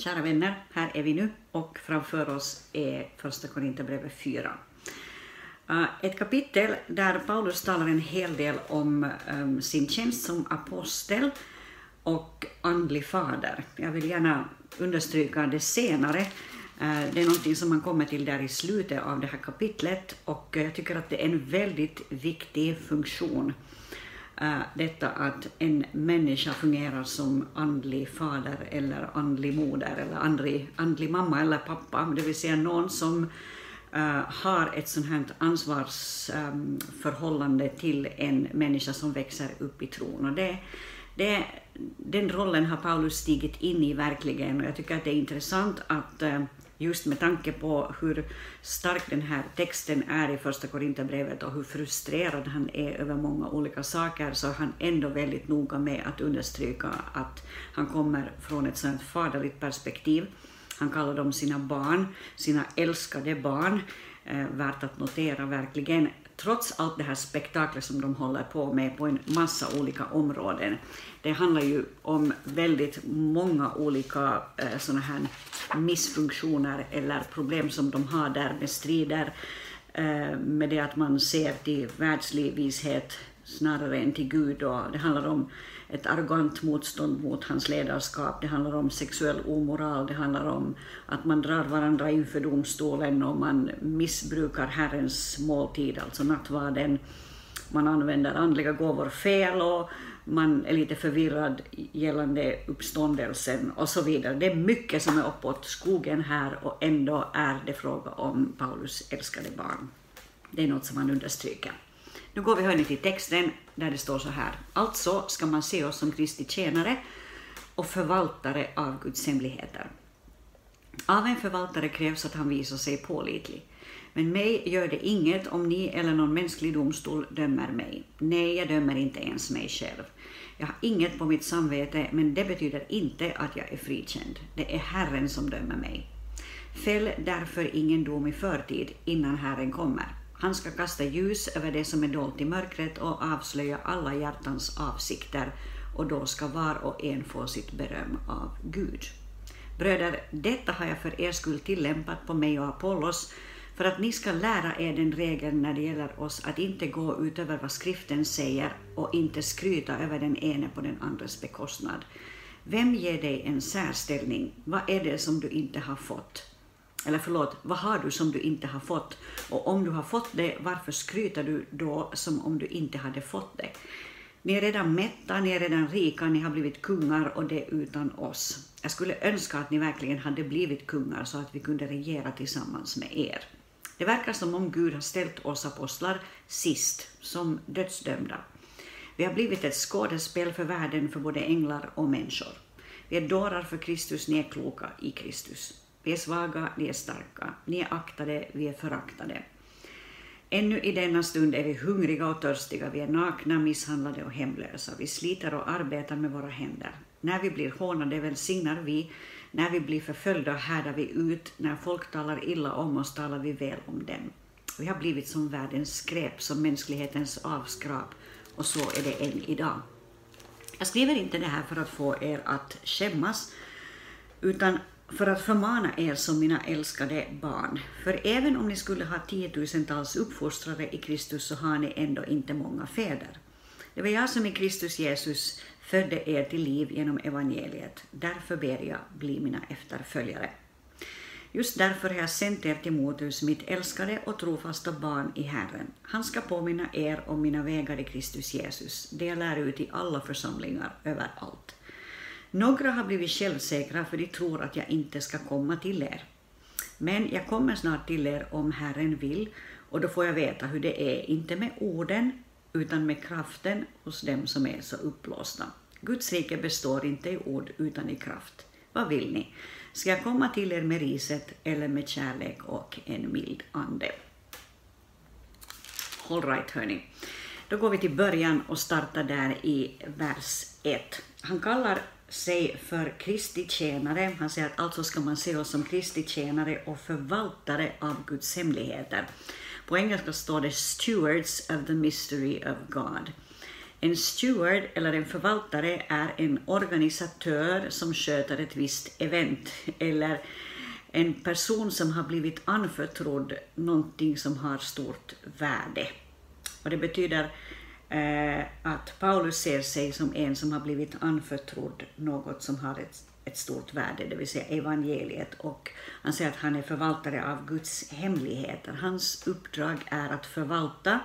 Kära vänner, här är vi nu och framför oss är Första Korinthierbrevet 4. Eh, ett kapitel där Paulus talar en hel del om ehm, sin tjänst som apostel och andlig fader. Jag vill gärna understryka det senare. Eh, det är någonting som man kommer till där i slutet av det här kapitlet och jag tycker att det är en väldigt viktig funktion detta att en människa fungerar som andlig fader eller andlig moder eller andlig, andlig mamma eller pappa, det vill säga någon som uh, har ett sånt här ansvarsförhållande um, till en människa som växer upp i tron. Och det, det, den rollen har Paulus stigit in i verkligen och jag tycker att det är intressant att uh, just med tanke på hur stark den här texten är i första Korinthierbrevet och hur frustrerad han är över många olika saker så är han ändå väldigt noga med att understryka att han kommer från ett sådant faderligt perspektiv. Han kallar dem sina barn, sina älskade barn. Eh, värt att notera verkligen trots allt det här spektaklet som de håller på med på en massa olika områden. Det handlar ju om väldigt många olika eh, sådana här missfunktioner eller problem som de har där med strider eh, med det att man ser till världslig vishet snarare än till Gud. Och det handlar om ett arrogant motstånd mot hans ledarskap, det handlar om sexuell omoral, det handlar om att man drar varandra inför domstolen och man missbrukar Herrens måltid, alltså nattvarden. Man använder andliga gåvor fel och man är lite förvirrad gällande uppståndelsen och så vidare. Det är mycket som är uppåt skogen här och ändå är det fråga om Paulus älskade barn. Det är något som han understryker. Nu går vi hörni till texten där det står så här. Alltså ska man se oss som Kristi tjänare och förvaltare av Guds hemligheter. Av en förvaltare krävs att han visar sig pålitlig. Men mig gör det inget om ni eller någon mänsklig domstol dömer mig. Nej, jag dömer inte ens mig själv. Jag har inget på mitt samvete, men det betyder inte att jag är frikänd. Det är Herren som dömer mig. Fäll därför ingen dom i förtid innan Herren kommer. Han ska kasta ljus över det som är dolt i mörkret och avslöja alla hjärtans avsikter och då ska var och en få sitt beröm av Gud. Bröder, detta har jag för er skull tillämpat på mig och Apollos för att ni ska lära er den regeln när det gäller oss att inte gå utöver vad skriften säger och inte skryta över den ene på den andres bekostnad. Vem ger dig en särställning? Vad är det som du inte har fått? Eller förlåt, vad har du som du inte har fått? Och om du har fått det, varför skryter du då som om du inte hade fått det? Ni är redan mätta, ni är redan rika, ni har blivit kungar och det utan oss. Jag skulle önska att ni verkligen hade blivit kungar så att vi kunde regera tillsammans med er. Det verkar som om Gud har ställt oss apostlar sist, som dödsdömda. Vi har blivit ett skådespel för världen för både änglar och människor. Vi är dårar för Kristus, ni är kloka i Kristus. Vi är svaga, ni är starka. Ni är aktade, vi är föraktade. Ännu i denna stund är vi hungriga och törstiga, vi är nakna, misshandlade och hemlösa. Vi sliter och arbetar med våra händer. När vi blir hånade välsignar vi, när vi blir förföljda härdar vi ut, när folk talar illa om oss talar vi väl om dem. Vi har blivit som världens skräp, som mänsklighetens avskrap, och så är det än idag. Jag skriver inte det här för att få er att skämmas, utan för att förmana er som mina älskade barn. För även om ni skulle ha tiotusentals uppfostrare i Kristus så har ni ändå inte många fäder. Det var jag som i Kristus Jesus födde er till liv genom evangeliet. Därför ber jag, bli mina efterföljare. Just därför har jag sänt er till Motus, mitt älskade och trofasta barn i Herren. Han ska påminna er om mina vägar i Kristus Jesus, det jag lär ut i alla församlingar överallt. Några har blivit självsäkra för de tror att jag inte ska komma till er. Men jag kommer snart till er om Herren vill och då får jag veta hur det är, inte med orden utan med kraften hos dem som är så uppblåsta. Guds rike består inte i ord utan i kraft. Vad vill ni? Ska jag komma till er med riset eller med kärlek och en mild ande? All right, hörni. Då går vi till början och startar där i vers 1. Han kallar sig för Kristi tjänare. Han säger att alltså ska man se oss som Kristi tjänare och förvaltare av Guds hemligheter. På engelska står det stewards of the mystery of God. En steward eller en förvaltare är en organisatör som sköter ett visst event eller en person som har blivit anförtrodd någonting som har stort värde. Och det betyder eh, att Paulus ser sig som en som har blivit anförtrodd något som har ett, ett stort värde, det vill säga evangeliet. Och han säger att han är förvaltare av Guds hemligheter. Hans uppdrag är att förvalta,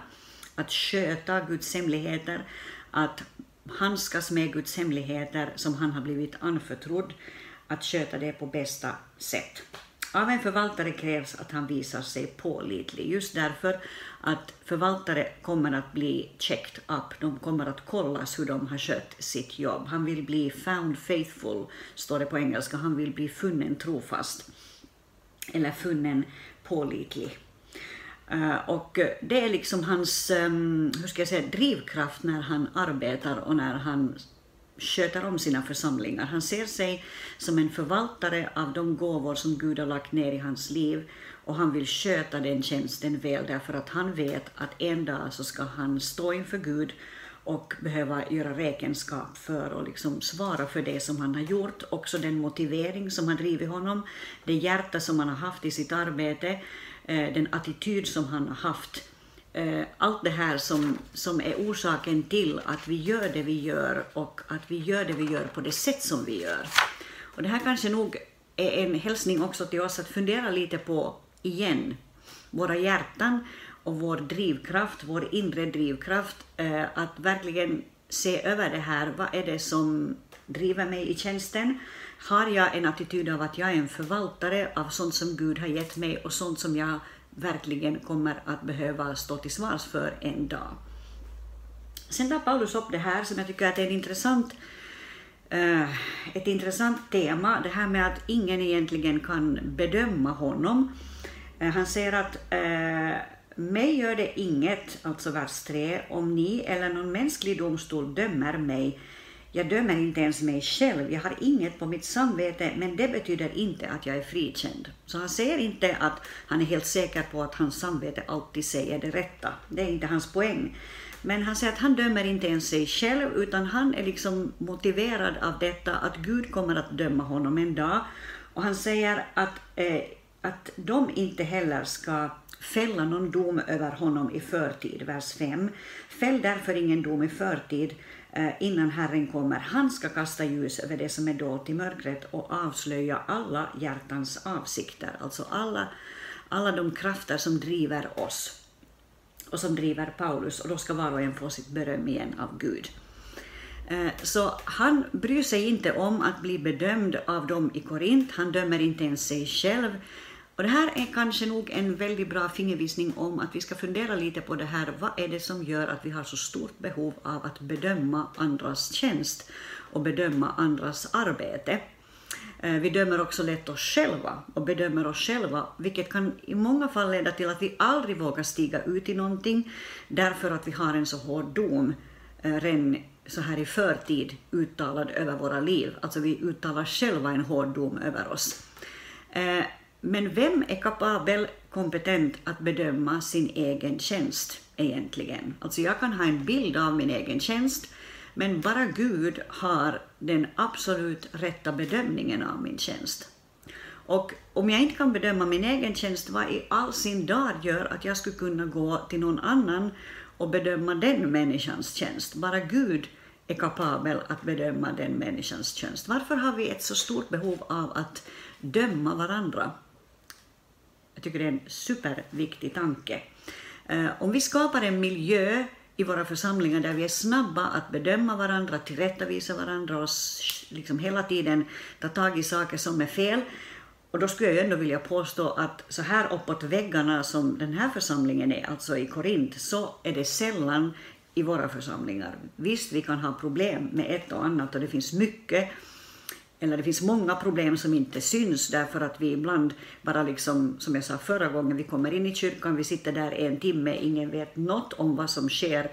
att sköta Guds hemligheter, att handskas med Guds hemligheter som han har blivit anförtrodd, att sköta det på bästa sätt. Av en förvaltare krävs att han visar sig pålitlig, just därför att förvaltare kommer att bli checked up, de kommer att kollas hur de har skött sitt jobb. Han vill bli found faithful, står det på engelska, han vill bli funnen trofast, eller funnen pålitlig. Eh, och det är liksom hans ehm, hur ska jag säga, drivkraft när han arbetar och när han sköter om sina församlingar. Han ser sig som en förvaltare av de gåvor som Gud har lagt ner i hans liv och han vill sköta den tjänsten väl därför att han vet att en dag så ska han stå inför Gud och behöva göra räkenskap för och liksom svara för det som han har gjort, också den motivering som har drivit honom, det hjärta som han har haft i sitt arbete, eh, den attityd som han har haft Eh, allt det här som, som är orsaken till att vi gör det vi gör och att vi gör det vi gör på det sätt som vi gör. Och det här kanske nog är en hälsning också till oss att fundera lite på igen, våra hjärtan och vår drivkraft, vår inre drivkraft, eh, att verkligen se över det här. Vad är det som driver mig i tjänsten? Har jag en attityd av att jag är en förvaltare av sånt som Gud har gett mig och sånt som jag verkligen kommer att behöva stå till svars för en dag. Sen tar Paulus upp det här som jag tycker att är ett intressant, eh, ett intressant tema, det här med att ingen egentligen kan bedöma honom. Eh, han säger att eh, mig gör det inget, alltså vers 3, om ni eller någon mänsklig domstol dömer mig jag dömer inte ens mig själv, jag har inget på mitt samvete, men det betyder inte att jag är frikänd. Så han säger inte att han är helt säker på att hans samvete alltid säger det rätta. Det är inte hans poäng. Men han säger att han dömer inte ens sig själv, utan han är liksom motiverad av detta, att Gud kommer att döma honom en dag. Och han säger att, eh, att de inte heller ska fälla någon dom över honom i förtid, vers 5. Fäll därför ingen dom i förtid, Eh, innan Herren kommer. Han ska kasta ljus över det som är dolt i mörkret och avslöja alla hjärtans avsikter, alltså alla, alla de krafter som driver oss och som driver Paulus, och då ska var och en få sitt beröm igen av Gud. Eh, så han bryr sig inte om att bli bedömd av dem i Korint, han dömer inte ens sig själv, och det här är kanske nog en väldigt bra fingervisning om att vi ska fundera lite på det här, vad är det som gör att vi har så stort behov av att bedöma andras tjänst och bedöma andras arbete. Eh, vi dömer också lätt oss själva och bedömer oss själva, vilket kan i många fall leda till att vi aldrig vågar stiga ut i någonting, därför att vi har en så hård dom eh, redan så här i förtid uttalad över våra liv. Alltså vi uttalar själva en hård dom över oss. Eh, men vem är kapabel, kompetent att bedöma sin egen tjänst egentligen? Alltså jag kan ha en bild av min egen tjänst, men bara Gud har den absolut rätta bedömningen av min tjänst. Och om jag inte kan bedöma min egen tjänst, vad i all sin dar gör att jag skulle kunna gå till någon annan och bedöma den människans tjänst? Bara Gud är kapabel att bedöma den människans tjänst. Varför har vi ett så stort behov av att döma varandra? Jag tycker det är en superviktig tanke. Eh, om vi skapar en miljö i våra församlingar där vi är snabba att bedöma varandra, tillrättavisa varandra och liksom hela tiden ta tag i saker som är fel, och då skulle jag ändå vilja påstå att så här uppåt väggarna som den här församlingen är, alltså i Korint, så är det sällan i våra församlingar. Visst, vi kan ha problem med ett och annat och det finns mycket eller det finns många problem som inte syns därför att vi ibland bara liksom, som jag sa förra gången, vi kommer in i kyrkan, vi sitter där en timme, ingen vet något om vad som sker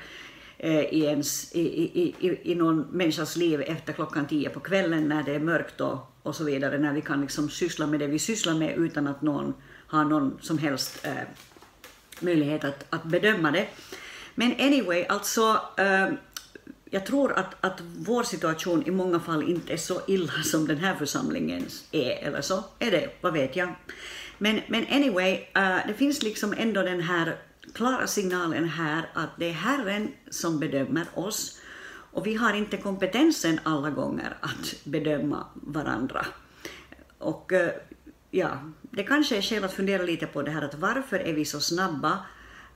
eh, i, ens, i, i, i, i någon människas liv efter klockan tio på kvällen när det är mörkt och, och så vidare, när vi kan liksom syssla med det vi sysslar med utan att någon har någon som helst eh, möjlighet att, att bedöma det. Men anyway, alltså eh, jag tror att, att vår situation i många fall inte är så illa som den här församlingens är, eller så är det, vad vet jag. Men, men anyway, uh, det finns liksom ändå den här klara signalen här att det är Herren som bedömer oss och vi har inte kompetensen alla gånger att bedöma varandra. Och uh, ja, det kanske är skäl att fundera lite på det här att varför är vi så snabba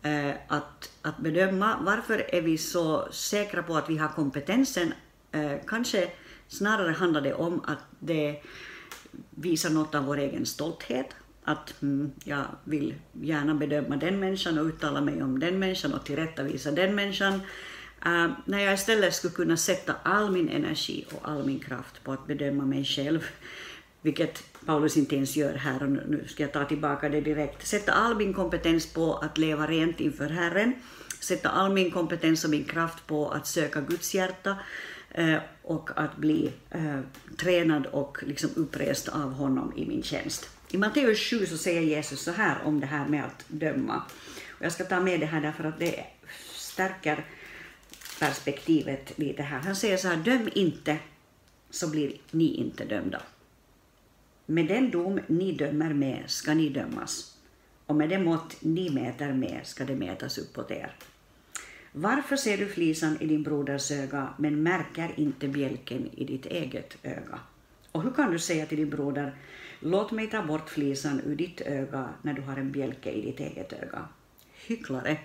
Eh, att, att bedöma, varför är vi så säkra på att vi har kompetensen? Eh, kanske snarare handlar det om att det visar något av vår egen stolthet, att mm, jag vill gärna bedöma den människan och uttala mig om den människan och tillrättavisa den människan. Uh, när jag istället skulle kunna sätta all min energi och all min kraft på att bedöma mig själv, vilket Paulus inte ens gör här, och nu ska jag ta tillbaka det direkt. Sätta all min kompetens på att leva rent inför Herren, sätta all min kompetens och min kraft på att söka Guds hjärta eh, och att bli eh, tränad och liksom upprest av honom i min tjänst. I Matteus 7 så säger Jesus så här om det här med att döma. Och jag ska ta med det här därför att det stärker perspektivet lite här. Han säger så här, döm inte så blir ni inte dömda. Med den dom ni dömer med ska ni dömas, och med det mått ni mäter med ska det mätas uppåt er. Varför ser du flisan i din broders öga men märker inte bjälken i ditt eget öga? Och hur kan du säga till din broder, låt mig ta bort flisan ur ditt öga när du har en bjälke i ditt eget öga? Hycklare!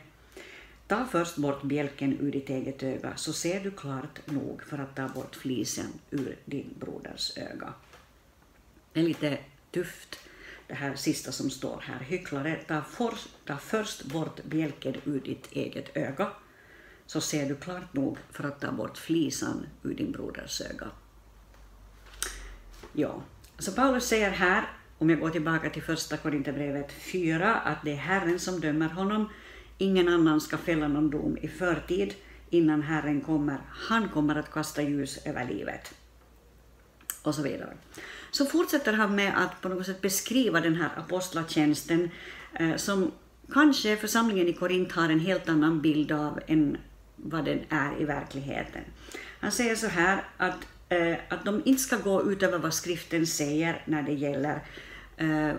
Ta först bort bjälken ur ditt eget öga så ser du klart nog för att ta bort flisen ur din broders öga. Det är lite tufft det här sista som står här. Hycklare, ta, for, ta först bort bjälken ur ditt eget öga, så ser du klart nog för att ta bort flisan ur din broders öga. Ja, så Paulus säger här, om jag går tillbaka till första Korinthierbrevet 4, att det är Herren som dömer honom. Ingen annan ska fälla någon dom i förtid innan Herren kommer. Han kommer att kasta ljus över livet. Och så vidare så fortsätter han med att på något sätt beskriva den här apostlatjänsten eh, som kanske församlingen i Korint har en helt annan bild av än vad den är i verkligheten. Han säger så här att, eh, att de inte ska gå utöver vad skriften säger när det gäller, eh,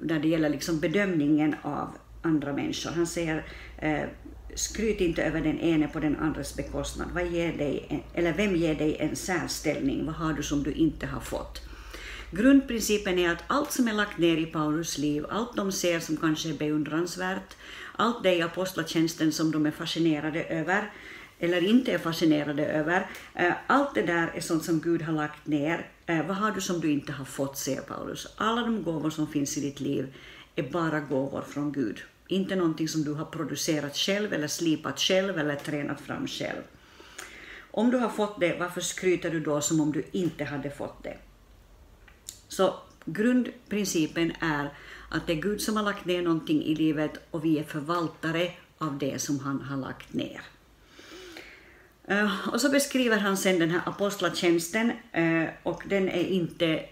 när det gäller liksom bedömningen av andra människor. Han säger eh, skryt inte över den ene på den andres bekostnad. Vad ger dig, eller vem ger dig en särställning? Vad har du som du inte har fått? Grundprincipen är att allt som är lagt ner i Paulus liv, allt de ser som kanske är beundransvärt, allt det i apostlatjänsten som de är fascinerade över, eller inte är fascinerade över, eh, allt det där är sånt som Gud har lagt ner. Eh, vad har du som du inte har fått, säger Paulus. Alla de gåvor som finns i ditt liv är bara gåvor från Gud. Inte någonting som du har producerat själv, eller slipat själv, eller tränat fram själv. Om du har fått det, varför skryter du då som om du inte hade fått det? Så grundprincipen är att det är Gud som har lagt ner någonting i livet och vi är förvaltare av det som han har lagt ner. Eh, och så beskriver han sen den här apostlatjänsten eh, och den är inte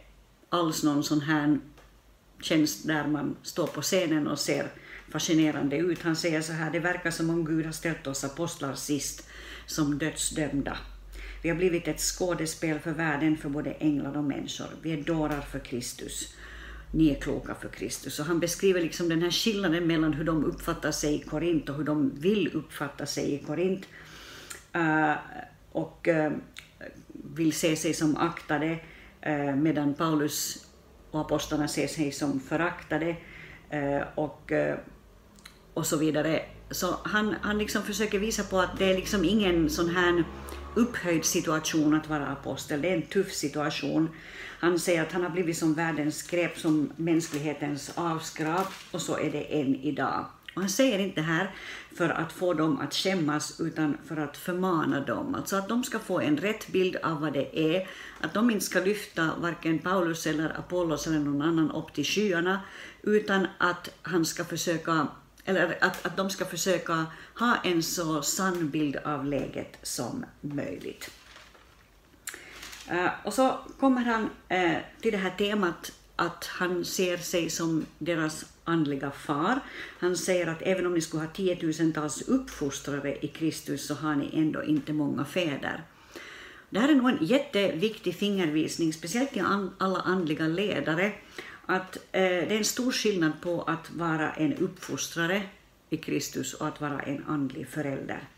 alls någon sån här tjänst där man står på scenen och ser fascinerande ut. Han säger så här, det verkar som om Gud har ställt oss apostlar sist som dödsdömda. Vi har blivit ett skådespel för världen, för både änglar och människor. Vi är dårar för Kristus. Ni är kloka för Kristus. Och han beskriver liksom den här skillnaden mellan hur de uppfattar sig i Korint och hur de vill uppfatta sig i Korint. Uh, och uh, vill se sig som aktade, uh, medan Paulus och apostlarna ser sig som föraktade. och, och så vidare. Så han, han liksom försöker visa på att det är liksom ingen sån här upphöjd situation att vara apostel. Det är en tuff situation. Han säger att han har blivit som världens skräp, som mänsklighetens avskrap, och så är det än idag. Och han säger inte det här för att få dem att skämmas, utan för att förmana dem. Alltså att de ska få en rätt bild av vad det är, att de inte ska lyfta varken Paulus eller Apollos eller någon annan upp till skyarna, utan att han ska försöka eller att, att de ska försöka ha en så sann bild av läget som möjligt. Uh, och så kommer han uh, till det här temat att han ser sig som deras andliga far. Han säger att även om ni skulle ha tiotusentals uppfostrare i Kristus så har ni ändå inte många fäder. Det här är nog en jätteviktig fingervisning, speciellt till alla andliga ledare, att eh, det är en stor skillnad på att vara en uppfostrare i Kristus och att vara en andlig förälder.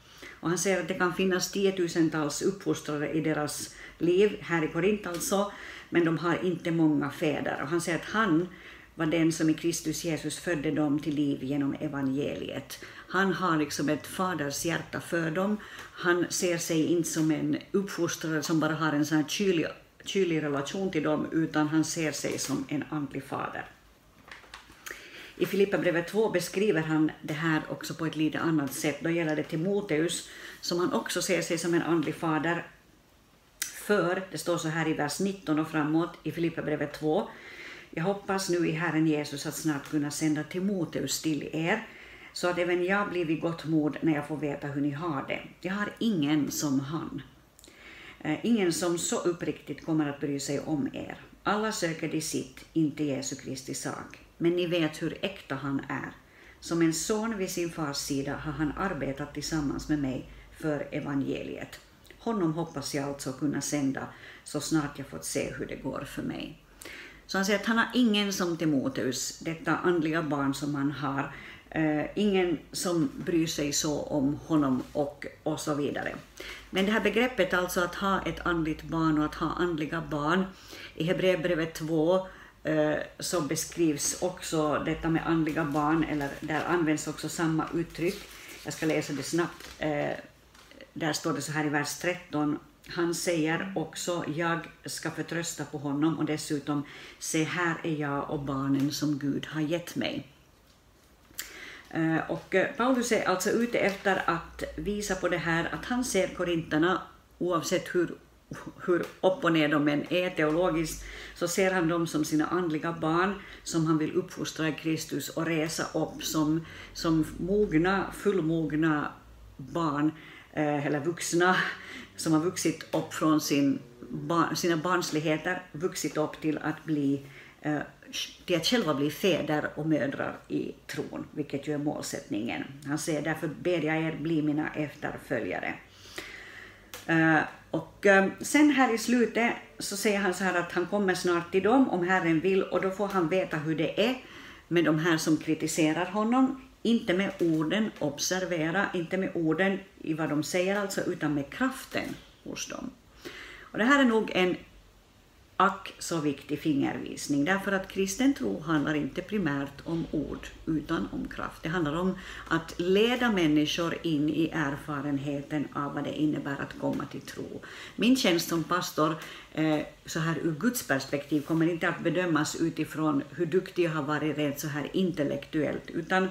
Och han säger att det kan finnas tiotusentals uppfostrare i deras liv, här i Korint alltså, men de har inte många fäder. Och han säger att han var den som i Kristus Jesus födde dem till liv genom evangeliet. Han har liksom ett faders hjärta för dem. Han ser sig inte som en uppfostrare som bara har en sån här kylig, kylig relation till dem, utan han ser sig som en andlig fader. I Filipperbrevet 2 beskriver han det här också på ett lite annat sätt. Då gäller det Timoteus, som han också ser sig som en andlig fader för, det står så här i vers 19 och framåt i Filipperbrevet 2, jag hoppas nu i Herren Jesus att snart kunna sända Timoteus till er, så att även jag blir vid gott mod när jag får veta hur ni har det. Jag har ingen som han. Eh, ingen som så uppriktigt kommer att bry sig om er. Alla söker de sitt, inte Jesu Kristi sak. Men ni vet hur äkta han är. Som en son vid sin fars sida har han arbetat tillsammans med mig för evangeliet. Honom hoppas jag alltså kunna sända så snart jag fått se hur det går för mig. Så han säger att han har ingen som Timoteus, detta andliga barn som han har, eh, ingen som bryr sig så om honom och, och så vidare. Men det här begreppet alltså att ha ett andligt barn och att ha andliga barn, i Hebreerbrevet 2 eh, så beskrivs också detta med andliga barn, eller där används också samma uttryck. Jag ska läsa det snabbt. Eh, där står det så här i vers 13. Han säger också, jag ska förtrösta på honom och dessutom, se här är jag och barnen som Gud har gett mig. Eh, och eh, Paulus är alltså ute efter att visa på det här att han ser korinterna, oavsett hur, hur upp och ner de än är teologiskt, så ser han dem som sina andliga barn som han vill uppfostra i Kristus och resa upp som, som mogna, fullmogna barn eh, eller vuxna som har vuxit upp från sin, sina barnsligheter, vuxit upp till att bli till att själva bli fäder och mödrar i tron, vilket ju är målsättningen. Han säger därför ber jag er bli mina efterföljare. Eh, och eh, sen här i slutet så säger han så här att han kommer snart till dem om Herren vill och då får han veta hur det är med de här som kritiserar honom inte med orden, observera, inte med orden i vad de säger alltså, utan med kraften hos dem. Och det här är nog en ack så viktig fingervisning, därför att kristen tro handlar inte primärt om ord, utan om kraft. Det handlar om att leda människor in i erfarenheten av vad det innebär att komma till tro. Min tjänst som pastor, eh, så här ur Guds perspektiv, kommer inte att bedömas utifrån hur duktig jag har varit rent så här intellektuellt, utan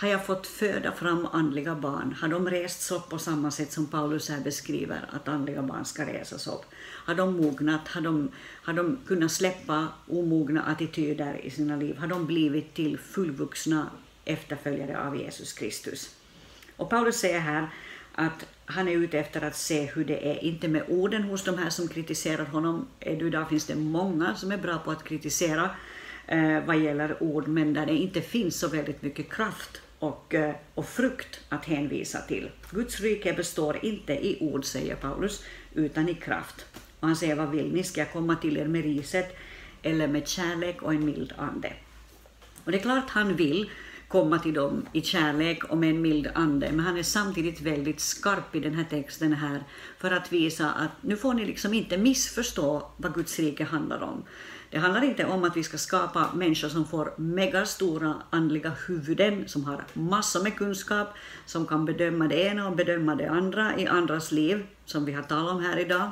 har jag fått föda fram andliga barn? Har de rests upp på samma sätt som Paulus här beskriver att andliga barn ska resas upp? Har de mognat? Har de, har de kunnat släppa omogna attityder i sina liv? Har de blivit till fullvuxna efterföljare av Jesus Kristus? Och Paulus säger här att han är ute efter att se hur det är, inte med orden hos de här som kritiserar honom. Eh, idag finns det många som är bra på att kritisera eh, vad gäller ord, men där det inte finns så väldigt mycket kraft och, eh, och frukt att hänvisa till. Guds rike består inte i ord, säger Paulus, utan i kraft. Och han säger, vad vill ni? Ska jag komma till er med riset eller med kärlek och en mild ande? Och det är klart han vill komma till dem i kärlek och med en mild ande, men han är samtidigt väldigt skarp i den här texten här för att visa att nu får ni liksom inte missförstå vad Guds rike handlar om. Det handlar inte om att vi ska skapa människor som får megastora andliga huvuden, som har massor med kunskap, som kan bedöma det ena och bedöma det andra i andras liv, som vi har talat om här idag.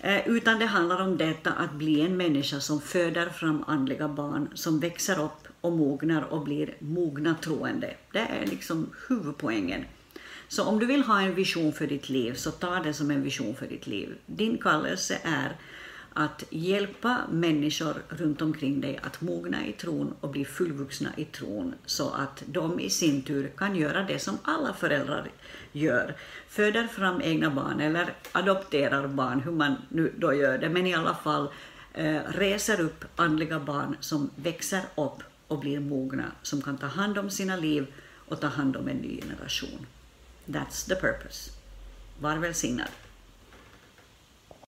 Eh, utan det handlar om detta att bli en människa som föder fram andliga barn, som växer upp och mognar och blir mogna troende. Det är liksom huvudpoängen. Så om du vill ha en vision för ditt liv, så ta det som en vision för ditt liv. Din kallelse är att hjälpa människor runt omkring dig att mogna i tron och bli fullvuxna i tron så att de i sin tur kan göra det som alla föräldrar gör. Föder fram egna barn eller adopterar barn, hur man nu då gör det, men i alla fall eh, reser upp andliga barn som växer upp och blir mogna, som kan ta hand om sina liv och ta hand om en ny generation. That's the purpose. Var välsignad.